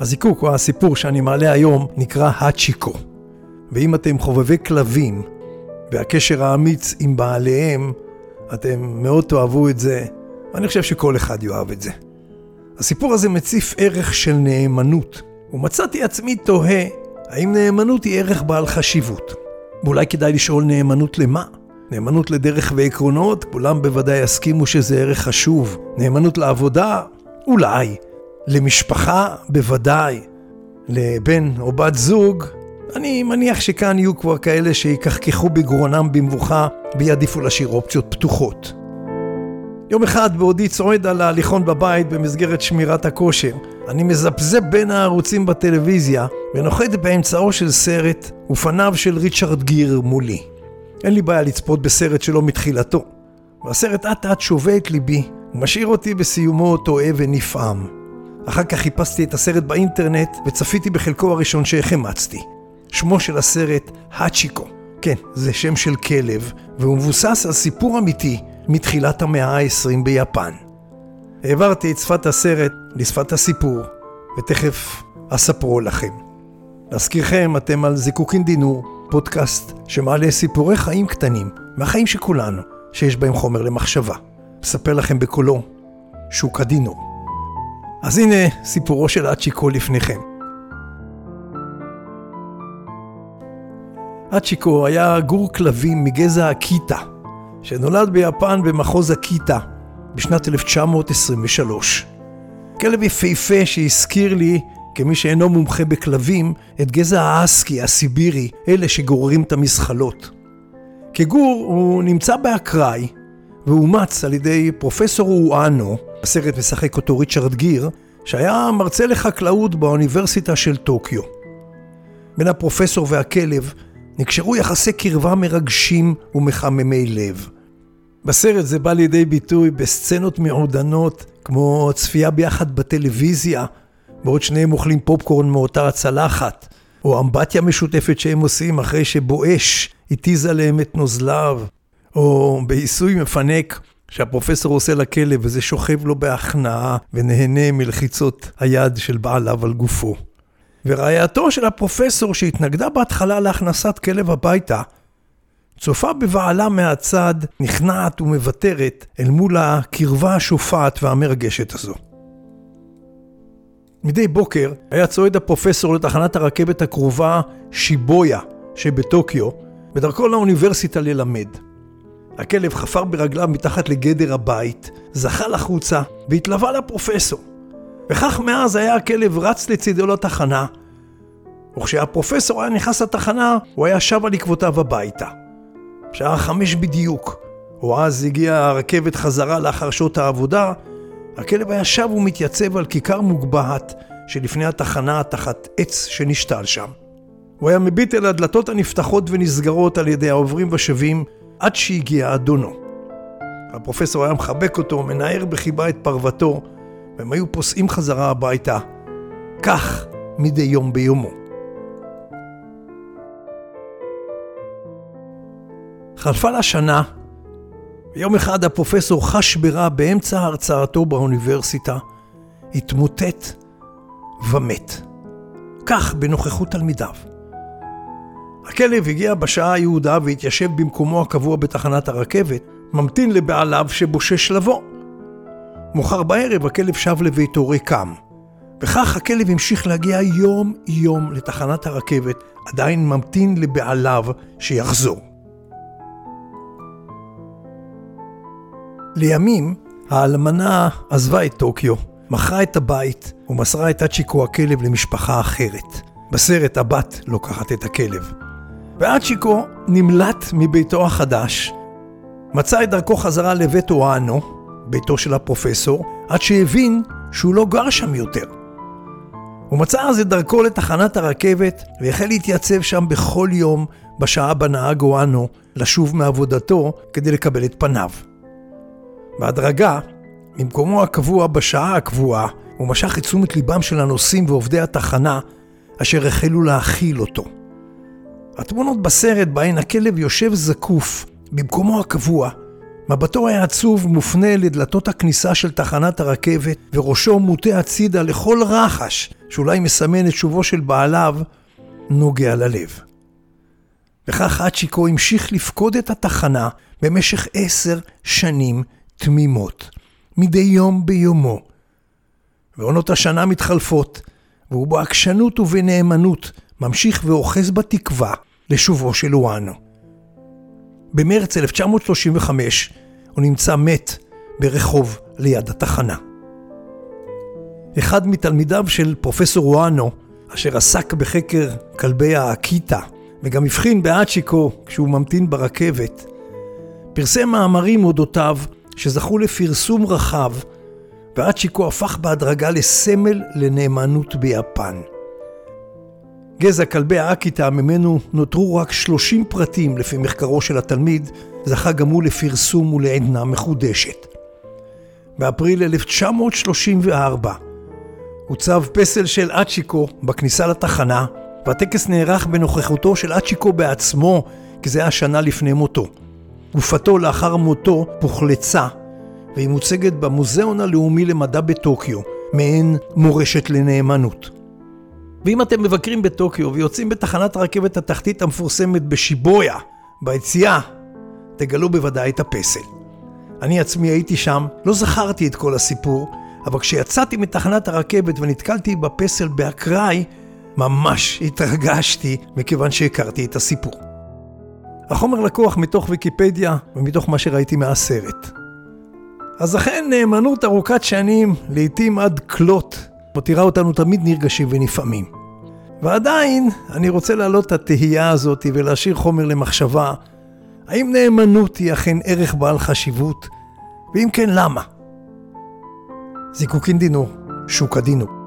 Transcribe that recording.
הזיקוק או הסיפור שאני מעלה היום נקרא הצ'יקו. ואם אתם חובבי כלבים והקשר האמיץ עם בעליהם, אתם מאוד תאהבו את זה, ואני חושב שכל אחד יאהב את זה. הסיפור הזה מציף ערך של נאמנות, ומצאתי עצמי תוהה האם נאמנות היא ערך בעל חשיבות. ואולי כדאי לשאול נאמנות למה? נאמנות לדרך ועקרונות, כולם בוודאי יסכימו שזה ערך חשוב. נאמנות לעבודה? אולי. למשפחה? בוודאי. לבן או בת זוג? אני מניח שכאן יהיו כבר כאלה שיקחקחו בגרונם במבוכה ויעדיפו להשאיר אופציות פתוחות. יום אחד בעודי צועד על ההליכון בבית במסגרת שמירת הכושר, אני מזפזפ בין הערוצים בטלוויזיה ונוחת באמצעו של סרט ופניו של ריצ'רד גיר מולי. אין לי בעיה לצפות בסרט שלו מתחילתו, והסרט אט אט שובה את ליבי ומשאיר אותי בסיומו טועה ונפעם. אחר כך חיפשתי את הסרט באינטרנט וצפיתי בחלקו הראשון שהחמצתי. שמו של הסרט האצ'יקו. כן, זה שם של כלב, והוא מבוסס על סיפור אמיתי מתחילת המאה ה-20 ביפן. העברתי את שפת הסרט לשפת הסיפור, ותכף אספרו לכם. להזכירכם, אתם על זיקוקין דינור, פודקאסט שמעלה סיפורי חיים קטנים, מהחיים של כולנו, שיש בהם חומר למחשבה. אספר לכם בקולו, שוק הדינור. אז הנה סיפורו של אצ'יקו לפניכם. אצ'יקו היה גור כלבים מגזע הקיטה, שנולד ביפן במחוז הקיטה בשנת 1923. כלב יפהפה שהזכיר לי, כמי שאינו מומחה בכלבים, את גזע האסקי הסיבירי, אלה שגוררים את המזחלות. כגור הוא נמצא באקראי, ואומץ על ידי פרופסור אואנו, בסרט משחק אותו ריצ'רד גיר, שהיה מרצה לחקלאות באוניברסיטה של טוקיו. בין הפרופסור והכלב נקשרו יחסי קרבה מרגשים ומחממי לב. בסרט זה בא לידי ביטוי בסצנות מעודנות, כמו צפייה ביחד בטלוויזיה, בעוד שניהם אוכלים פופקורן מאותה הצלחת, או אמבטיה משותפת שהם עושים אחרי שבואש התיז עליהם את נוזליו, או בעיסוי מפנק שהפרופסור עושה לכלב וזה שוכב לו בהכנעה ונהנה מלחיצות היד של בעליו על גופו. ורעייתו של הפרופסור שהתנגדה בהתחלה להכנסת כלב הביתה, צופה בבעלה מהצד, נכנעת ומוותרת אל מול הקרבה השופעת והמרגשת הזו. מדי בוקר היה צועד הפרופסור לתחנת הרכבת הקרובה שיבויה שבטוקיו, בדרכו לאוניברסיטה ללמד. הכלב חפר ברגליו מתחת לגדר הבית, זחל החוצה והתלווה לפרופסור. וכך מאז היה הכלב רץ לצידו לתחנה, וכשהפרופסור היה נכנס לתחנה, הוא היה שב על עקבותיו הביתה. שעה חמש בדיוק, או אז הגיעה הרכבת חזרה לאחר שעות העבודה, הכלב היה שב ומתייצב על כיכר מוגבהת שלפני התחנה תחת עץ שנשתל שם. הוא היה מביט אל הדלתות הנפתחות ונסגרות על ידי העוברים ושבים עד שהגיע אדונו. הפרופסור היה מחבק אותו, מנער בחיבה את פרוותו, והם היו פוסעים חזרה הביתה. כך מדי יום ביומו. חלפה לה שנה, ויום אחד הפרופסור חש ברע באמצע הרצאתו באוניברסיטה, התמוטט ומת. כך בנוכחות תלמידיו. הכלב הגיע בשעה היהודה והתיישב במקומו הקבוע בתחנת הרכבת, ממתין לבעליו שבושש לבוא. מאוחר בערב הכלב שב לביתו ריקם. וכך הכלב המשיך להגיע יום-יום לתחנת הרכבת, עדיין ממתין לבעליו שיחזור. לימים, האלמנה עזבה את טוקיו, מכרה את הבית ומסרה את אצ'יקו הכלב למשפחה אחרת. בסרט הבת לוקחת את הכלב. ואצ'יקו נמלט מביתו החדש, מצא את דרכו חזרה לבית אואנו, ביתו של הפרופסור, עד שהבין שהוא לא גר שם יותר. הוא מצא אז את דרכו לתחנת הרכבת והחל להתייצב שם בכל יום בשעה בה נהג אואנו לשוב מעבודתו כדי לקבל את פניו. בהדרגה, ממקומו הקבוע בשעה הקבועה, הוא משך את תשומת ליבם של הנוסעים ועובדי התחנה, אשר החלו להכיל אותו. התמונות בסרט בהן הכלב יושב זקוף במקומו הקבוע, מבטו היה עצוב מופנה לדלתות הכניסה של תחנת הרכבת, וראשו מוטה הצידה לכל רחש, שאולי מסמן את שובו של בעליו, נוגע ללב. וכך אצ'יקו המשיך לפקוד את התחנה במשך עשר שנים תמימות, מדי יום ביומו. ועונות השנה מתחלפות, והוא בעקשנות ובנאמנות ממשיך ואוחז בתקווה לשובו של וואנו. במרץ 1935 הוא נמצא מת ברחוב ליד התחנה. אחד מתלמידיו של פרופסור וואנו, אשר עסק בחקר כלבי האקיטה, וגם הבחין באצ'יקו כשהוא ממתין ברכבת, פרסם מאמרים אודותיו שזכו לפרסום רחב, ואצ'יקו הפך בהדרגה לסמל לנאמנות ביפן. גזע כלבי האקיטה ממנו נותרו רק 30 פרטים לפי מחקרו של התלמיד, זכה גם הוא לפרסום ולעדנה מחודשת. באפריל 1934 הוצב פסל של אצ'יקו בכניסה לתחנה, והטקס נערך בנוכחותו של אצ'יקו בעצמו, כי זה היה שנה לפני מותו. גופתו לאחר מותו הוחלצה, והיא מוצגת במוזיאון הלאומי למדע בטוקיו, מעין מורשת לנאמנות. ואם אתם מבקרים בטוקיו ויוצאים בתחנת הרכבת התחתית המפורסמת בשיבויה, ביציאה, תגלו בוודאי את הפסל. אני עצמי הייתי שם, לא זכרתי את כל הסיפור, אבל כשיצאתי מתחנת הרכבת ונתקלתי בפסל באקראי, ממש התרגשתי מכיוון שהכרתי את הסיפור. החומר לקוח מתוך ויקיפדיה ומתוך מה שראיתי מהסרט. אז אכן נאמנות ארוכת שנים, לעתים עד כלות, מותירה אותנו תמיד נרגשים ונפעמים. ועדיין, אני רוצה להעלות את התהייה הזאת ולהשאיר חומר למחשבה, האם נאמנות היא אכן ערך בעל חשיבות? ואם כן, למה? זיקוקין דינו, שוק הדינו.